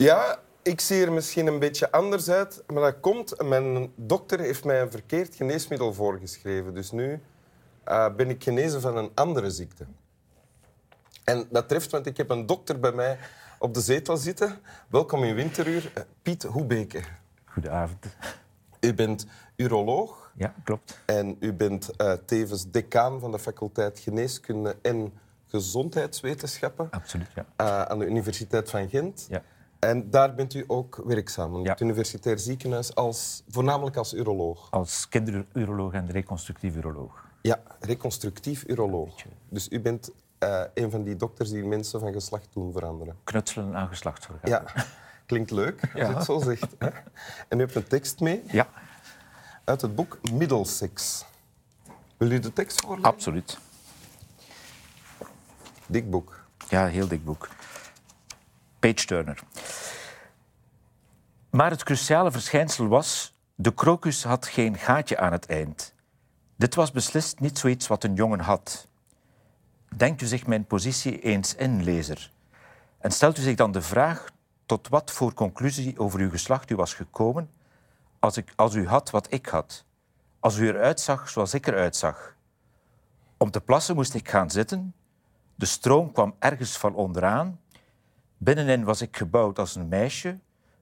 Ja, ik zie er misschien een beetje anders uit, maar dat komt... Mijn dokter heeft mij een verkeerd geneesmiddel voorgeschreven. Dus nu uh, ben ik genezen van een andere ziekte. En dat treft, want ik heb een dokter bij mij op de zetel zitten. Welkom in Winteruur, uh, Piet Hoebeke. Goedenavond. U bent uroloog. Ja, klopt. En u bent uh, tevens decaan van de faculteit Geneeskunde en Gezondheidswetenschappen. Absoluut, ja. aan de Universiteit van Gent. Ja. En daar bent u ook werkzaam, in Ja. het Universitair Ziekenhuis, als, voornamelijk als uroloog. Als kinderuroloog en reconstructief uroloog. Ja, reconstructief uroloog. Dus u bent eh, een van die dokters die mensen van geslacht doen veranderen. Knutselen aan geslachtsorganen. Ja, klinkt leuk als Ja. je het zo zegt. Hè? En u hebt een tekst mee Ja, uit het boek Middlesex. Wil u de tekst voorlezen? absoluut. Dik boek. Ja, heel dik boek. Page Turner. Maar het cruciale verschijnsel was... de krokus had geen gaatje aan het eind. Dit was beslist niet zoiets wat een jongen had. Denkt u zich mijn positie eens in, lezer. En stelt u zich dan de vraag tot wat voor conclusie over uw geslacht u was gekomen als, ik, als u had wat ik had. Als u eruit zag zoals ik eruit zag. Om te plassen moest ik gaan zitten. De stroom kwam ergens van onderaan. Binnenin was ik gebouwd als een meisje.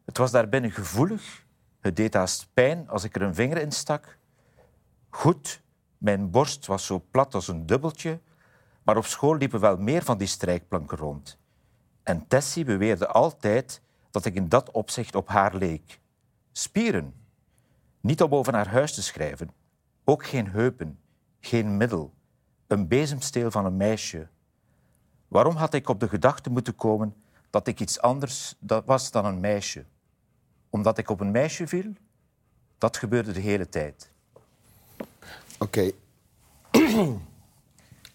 Het was daarbinnen gevoelig. Het deed haast pijn als ik er een vinger in stak. Goed, mijn borst was zo plat als een dubbeltje, maar op school liepen wel meer van die strijkplanken rond. En Tessie beweerde altijd dat ik in dat opzicht op haar leek. Spieren. Niet om over haar huis te schrijven. Ook geen heupen, geen middel. Een bezemsteel van een meisje. Waarom had ik op de gedachte moeten komen dat ik iets anders was dan een meisje? Omdat ik op een meisje viel? Dat gebeurde de hele tijd. Oké.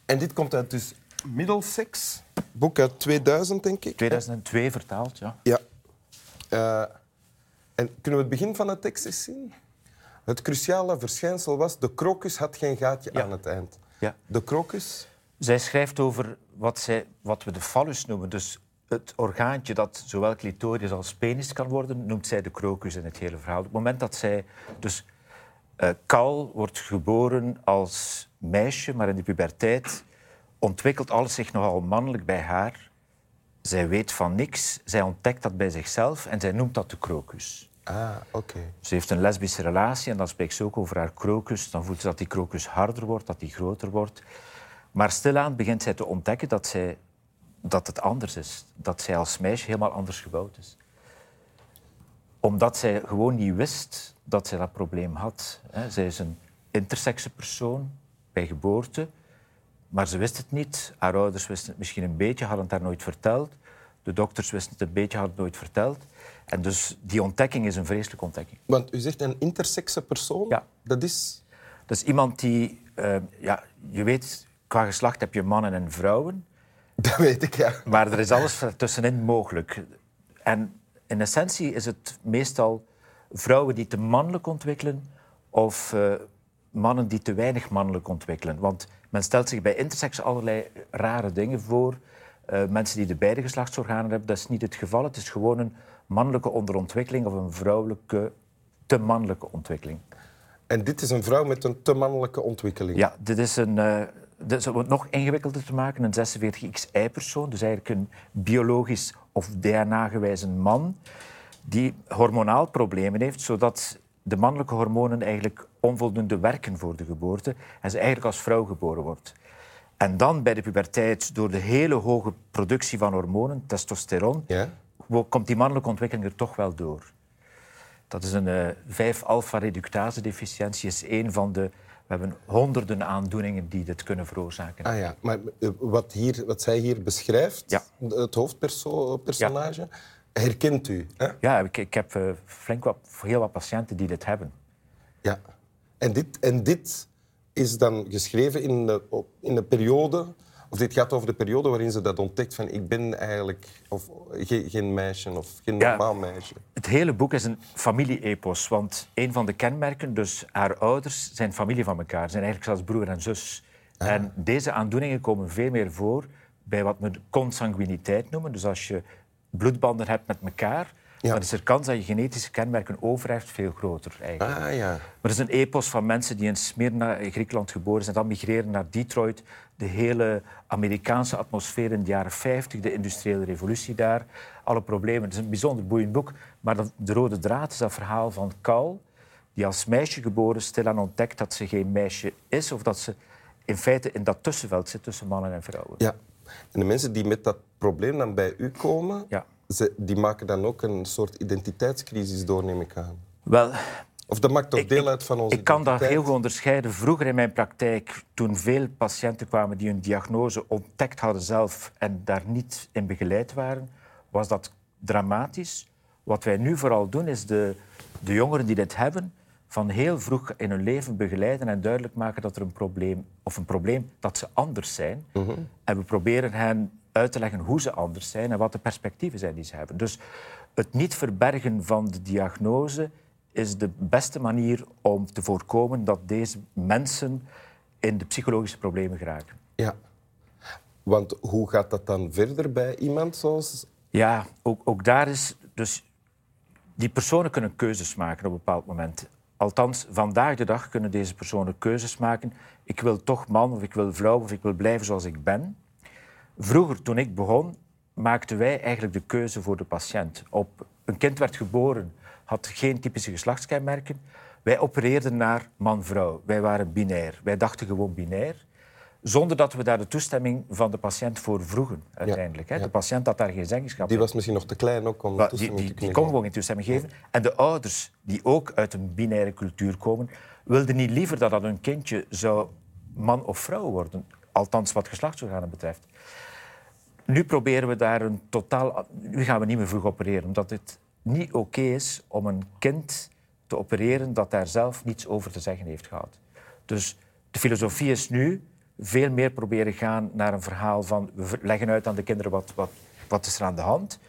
en dit komt uit dus Middlesex, boek uit 2000, denk ik. 2002 vertaald, ja. Ja. Eh, en kunnen we het begin van de tekst eens zien? Het cruciale verschijnsel was, de krokus had geen gaatje Ja. aan het eind. ja. De krokus? Zij schrijft over wat, zij, wat we de fallus noemen. Dus het orgaantje dat zowel clitoris als penis kan worden, noemt zij de crocus in het hele verhaal. Op het moment dat zij... Dus Cal wordt geboren als meisje, maar in de puberteit ontwikkelt alles zich nogal mannelijk bij haar. Zij weet van niks, zij ontdekt dat bij zichzelf en zij noemt dat de crocus. Ah, oké. Ze heeft een lesbische relatie en dan spreekt ze ook over haar krokus. Dan voelt ze dat die krokus harder wordt, dat die groter wordt. Maar stilaan begint zij te ontdekken dat, zij, dat het anders is. Dat zij als meisje helemaal anders gebouwd is. Omdat zij gewoon niet wist dat zij dat probleem had. Zij is een intersexe persoon bij geboorte. Maar ze wist het niet. Haar ouders wisten het misschien een beetje, hadden het haar nooit verteld. De dokters wisten het een beetje, hadden het nooit verteld. En dus die ontdekking is een vreselijke ontdekking. Want u zegt een intersexe persoon? Ja. Dat is... Dat is iemand die, eh, ja, je weet, qua geslacht heb je mannen en vrouwen, Dat weet ik, ja. maar er is alles tussenin mogelijk. En in essentie is het meestal vrouwen die te mannelijk ontwikkelen of eh, mannen die te weinig mannelijk ontwikkelen. Want men stelt zich bij intersex allerlei rare dingen voor. Eh, mensen die de beide geslachtsorganen hebben, dat is niet het geval. Het is gewoon een mannelijke onderontwikkeling of een vrouwelijke te mannelijke ontwikkeling. En dit is een vrouw met een te mannelijke ontwikkeling. Ja, dit is een. eh is om het nog ingewikkelder te maken, een 46XI-persoon, dus eigenlijk een biologisch of DNA-gewijze man, die hormonaal problemen heeft, zodat de mannelijke hormonen eigenlijk onvoldoende werken voor de geboorte en ze eigenlijk als vrouw geboren wordt. En dan bij de puberteit, door de hele hoge productie van hormonen, testosteron, Ja? komt die mannelijke ontwikkeling er toch wel door. Dat is een eh 5-alpha-reductase-deficiëntie, is één van de... Hebben honderden aandoeningen die dit kunnen veroorzaken. Ah ja, maar eh, wat, hier, wat zij hier beschrijft, Ja. het hoofdpersonage, herkent u. Hè? Ja, ik, ik heb eh, flink wat, heel wat patiënten die dit hebben. Ja. En dit, en dit is dan geschreven in de, in de periode, of dit gaat over de periode waarin ze dat ontdekt van ik ben eigenlijk of, geen, geen meisje of geen Ja. normaal meisje. Het hele boek is een familie-epos, want een van de kenmerken, dus haar ouders, zijn familie van elkaar. Zijn eigenlijk zelfs broer en zus. En deze aandoeningen komen veel meer voor bij wat we consanguiniteit noemen. Dus als je bloedbanden hebt met elkaar, Ja. dan is er kans dat je genetische kenmerken overheft veel groter. Eigenlijk. Ah ja. Maar er is een epos van mensen die in Smyrna, in Griekenland geboren zijn, dan migreren naar Detroit. De hele Amerikaanse atmosfeer in de jaren 50, de industriële revolutie daar, alle problemen. Het is een bijzonder boeiend boek. Maar de rode draad is dat verhaal van Cal, die als meisje geboren stilaan ontdekt dat ze geen meisje is, of dat ze in feite in dat tussenveld zit tussen mannen en vrouwen. ja. En de mensen die met dat probleem dan bij u komen, Ja. Ze, die maken dan ook een soort identiteitscrisis door, neem ik aan. Wel, Of dat maakt toch Ik- deel uit van onze Ik kan dat heel goed onderscheiden. Vroeger in mijn praktijk, toen veel patiënten kwamen die hun diagnose ontdekt hadden zelf en daar niet in begeleid waren, was dat dramatisch. Wat wij nu vooral doen, is de, de jongeren die dit hebben, van heel vroeg in hun leven begeleiden en duidelijk maken dat er een probleem, of een probleem, dat ze anders zijn. En we proberen hen uit te leggen hoe ze anders zijn en wat de perspectieven zijn die ze hebben. Dus het niet verbergen van de diagnose is de beste manier om te voorkomen dat deze mensen in de psychologische problemen geraken. Ja. Want hoe gaat dat dan verder bij iemand zoals... Ja, ook, ook daar is... Dus die personen kunnen keuzes maken op een bepaald moment. Althans, vandaag de dag kunnen deze personen keuzes maken. Ik wil toch man, of ik wil vrouw, of ik wil blijven zoals ik ben. Vroeger, toen ik begon, maakten wij eigenlijk de keuze voor de patiënt. Op, een kind werd geboren, had geen typische geslachtskenmerken. Wij opereerden naar man-vrouw. Wij waren binair. Wij dachten gewoon binair. Zonder dat we daar de toestemming van de patiënt voor vroegen, uiteindelijk. ja. De patiënt had daar geen zeggenschap Die in. was misschien nog te klein ook om die, toestemming die, te die kon gewoon geen toestemming geven. En de ouders, die ook uit een binaire cultuur komen, wilden niet liever dat dat hun kindje zou man of vrouw worden. Althans, wat geslachtsorganen betreft. Nu proberen we daar een totaal... Nu gaan we niet meer vroeg opereren, omdat het niet oké is om een kind te opereren dat daar zelf niets over te zeggen heeft gehad. Dus de filosofie is nu veel meer proberen gaan naar een verhaal van... We leggen uit aan de kinderen wat, wat, wat is er aan de hand.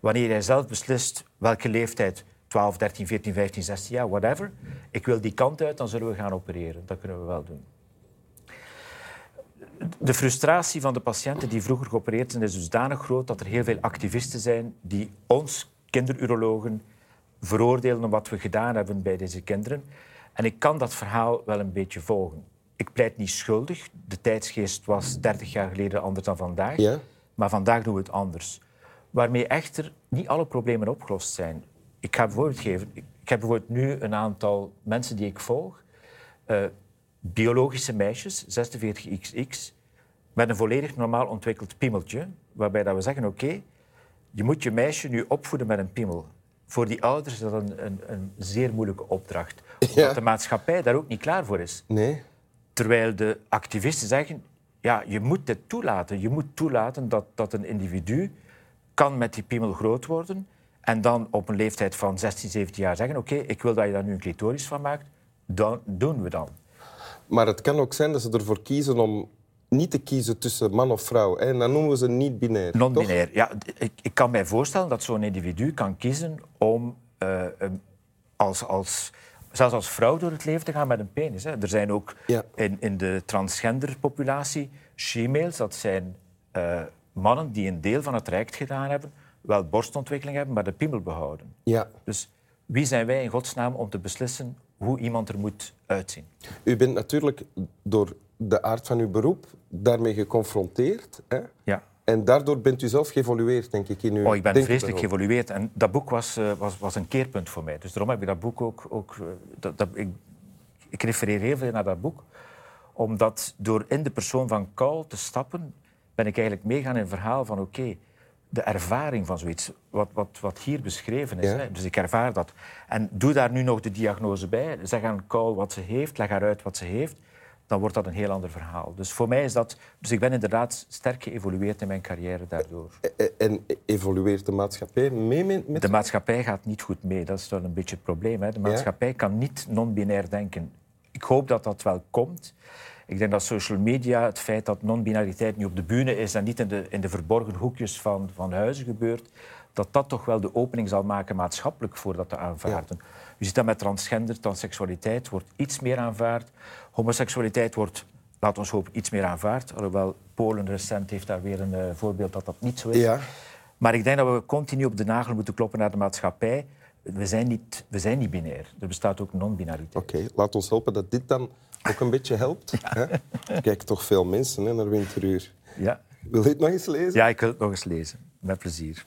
Wanneer jij zelf beslist welke leeftijd, 12, 13, 14, 15, 16 jaar, whatever, ik wil die kant uit, dan zullen we gaan opereren. Dat kunnen we wel doen. De frustratie van de patiënten die vroeger geopereerd zijn is dusdanig groot dat er heel veel activisten zijn die ons, kinderurologen, veroordelen om wat we gedaan hebben bij deze kinderen. En ik kan dat verhaal wel een beetje volgen. Ik pleit niet schuldig. De tijdsgeest was 30 jaar geleden anders dan vandaag. Ja? Maar vandaag doen we het anders. Waarmee echter niet alle problemen opgelost zijn. Ik ga een voorbeeld geven. Ik ik heb bijvoorbeeld nu een aantal mensen die ik volg. eh, biologische meisjes, 46xx, met een volledig normaal ontwikkeld piemeltje. Waarbij dat we zeggen, oké, je moet je meisje nu opvoeden met een piemel. Voor die ouders is dat een, een, een zeer moeilijke opdracht. Omdat Ja. de maatschappij daar ook niet klaar voor is. Nee? Terwijl de activisten zeggen, ja, je moet dit toelaten. Je moet toelaten dat, dat een individu kan met die piemel groot worden en dan op een leeftijd van 16, 17 jaar zeggen, oké, ik wil dat je daar nu een clitoris van maakt. Dan doen we dan. Maar het kan ook zijn dat ze ervoor kiezen om niet te kiezen tussen man of vrouw. Hè? En dan noemen we ze niet binair. Non-binair. Ja, ik, ik kan mij voorstellen dat zo'n individu kan kiezen om eh, als, als, zelfs als vrouw door het leven te gaan met een penis. Hè. Er zijn ook Ja. in, in de transgenderpopulatie she-males, dat zijn eh, mannen die een deel van het traject gedaan hebben, wel borstontwikkeling hebben, maar de piemel behouden. Ja. Dus wie zijn wij in godsnaam om te beslissen hoe iemand er moet uitzien? U bent natuurlijk door de aard van uw beroep daarmee geconfronteerd. Hè? Ja. En daardoor bent u zelf geëvolueerd, denk ik, in uw Oh, ik ben vreselijk geëvolueerd. En dat boek was, eh, was, was een keerpunt voor mij. Dus daarom heb ik dat boek ook... ook eh, dat, dat, ik, ik refereer heel veel naar dat boek. Omdat door in de persoon van Kou te stappen... ben ik eigenlijk meegaan in het verhaal van... oké, de ervaring van zoiets, wat, wat, wat hier beschreven is. Ja. Hè? Dus ik ervaar dat. En doe daar nu nog de diagnose bij. Zeg aan Kou wat ze heeft, leg haar uit wat ze heeft. Dan wordt dat een heel ander verhaal. Dus voor mij is dat... Dus ik ben inderdaad sterk geëvolueerd in mijn carrière daardoor. Eh, En evolueert de maatschappij mee met... met- De maatschappij gaat niet goed mee. Dat is wel een beetje het probleem. Hè. De maatschappij kan niet non-binair denken. Ik hoop dat dat wel komt. Ik denk dat social media, het feit dat non-binariteit nu op de bühne is en niet in de, in de verborgen hoekjes van, van huizen gebeurt, dat dat toch wel de opening zal maken maatschappelijk voor dat te aanvaarden. Je ziet dat met transgender, transseksualiteit wordt iets meer aanvaard. Homoseksualiteit wordt, we ons hopen, iets meer aanvaard. Alhoewel Polen recent heeft daar weer een eh, voorbeeld dat dat niet zo is. Ja. Maar ik denk dat we continu op de nagel moeten kloppen naar de maatschappij. We zijn niet, we zijn niet binair. Er bestaat ook non-binariteit. Oké, laat ons hopen dat dit dan ook een beetje helpt. Hè? Er kijken toch veel mensen hè, naar Winteruur. Ja. Wil je het nog eens lezen? ja, ik wil het nog eens lezen. Met plezier.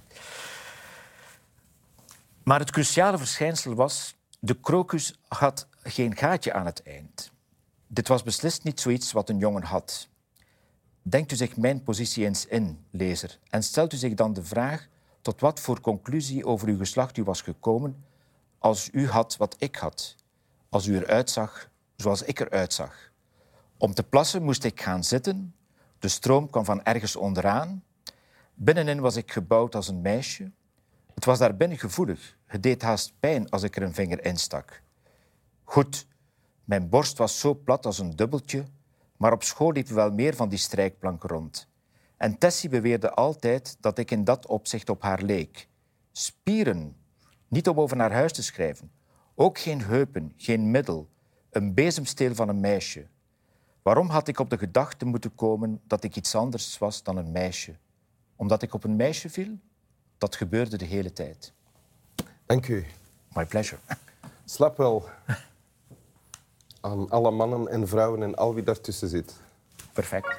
Maar het cruciale verschijnsel was... De krokus had geen gaatje aan het eind. Dit was beslist niet zoiets wat een jongen had. Denkt u zich mijn positie eens in, lezer, en stelt u zich dan de vraag tot wat voor conclusie over uw geslacht u was gekomen als u had wat ik had, als u eruit zag zoals ik eruit zag. Om te plassen moest ik gaan zitten, de stroom kwam van ergens onderaan. Binnenin was ik gebouwd als een meisje. Het was daar binnen gevoelig, het deed haast pijn als ik er een vinger in stak. Goed, mijn borst was zo plat als een dubbeltje, maar op school liepen wel meer van die strijkplanken rond. En Tessie beweerde altijd dat ik in dat opzicht op haar leek. Spieren, niet om over naar huis te schrijven. Ook geen heupen, geen middel. Een bezemsteel van een meisje. Waarom had ik op de gedachte moeten komen dat ik iets anders was dan een meisje? Omdat ik op een meisje viel? Dat gebeurde de hele tijd. Dank u. My pleasure. Slap wel aan alle mannen en vrouwen en al wie daartussen zit. Perfect.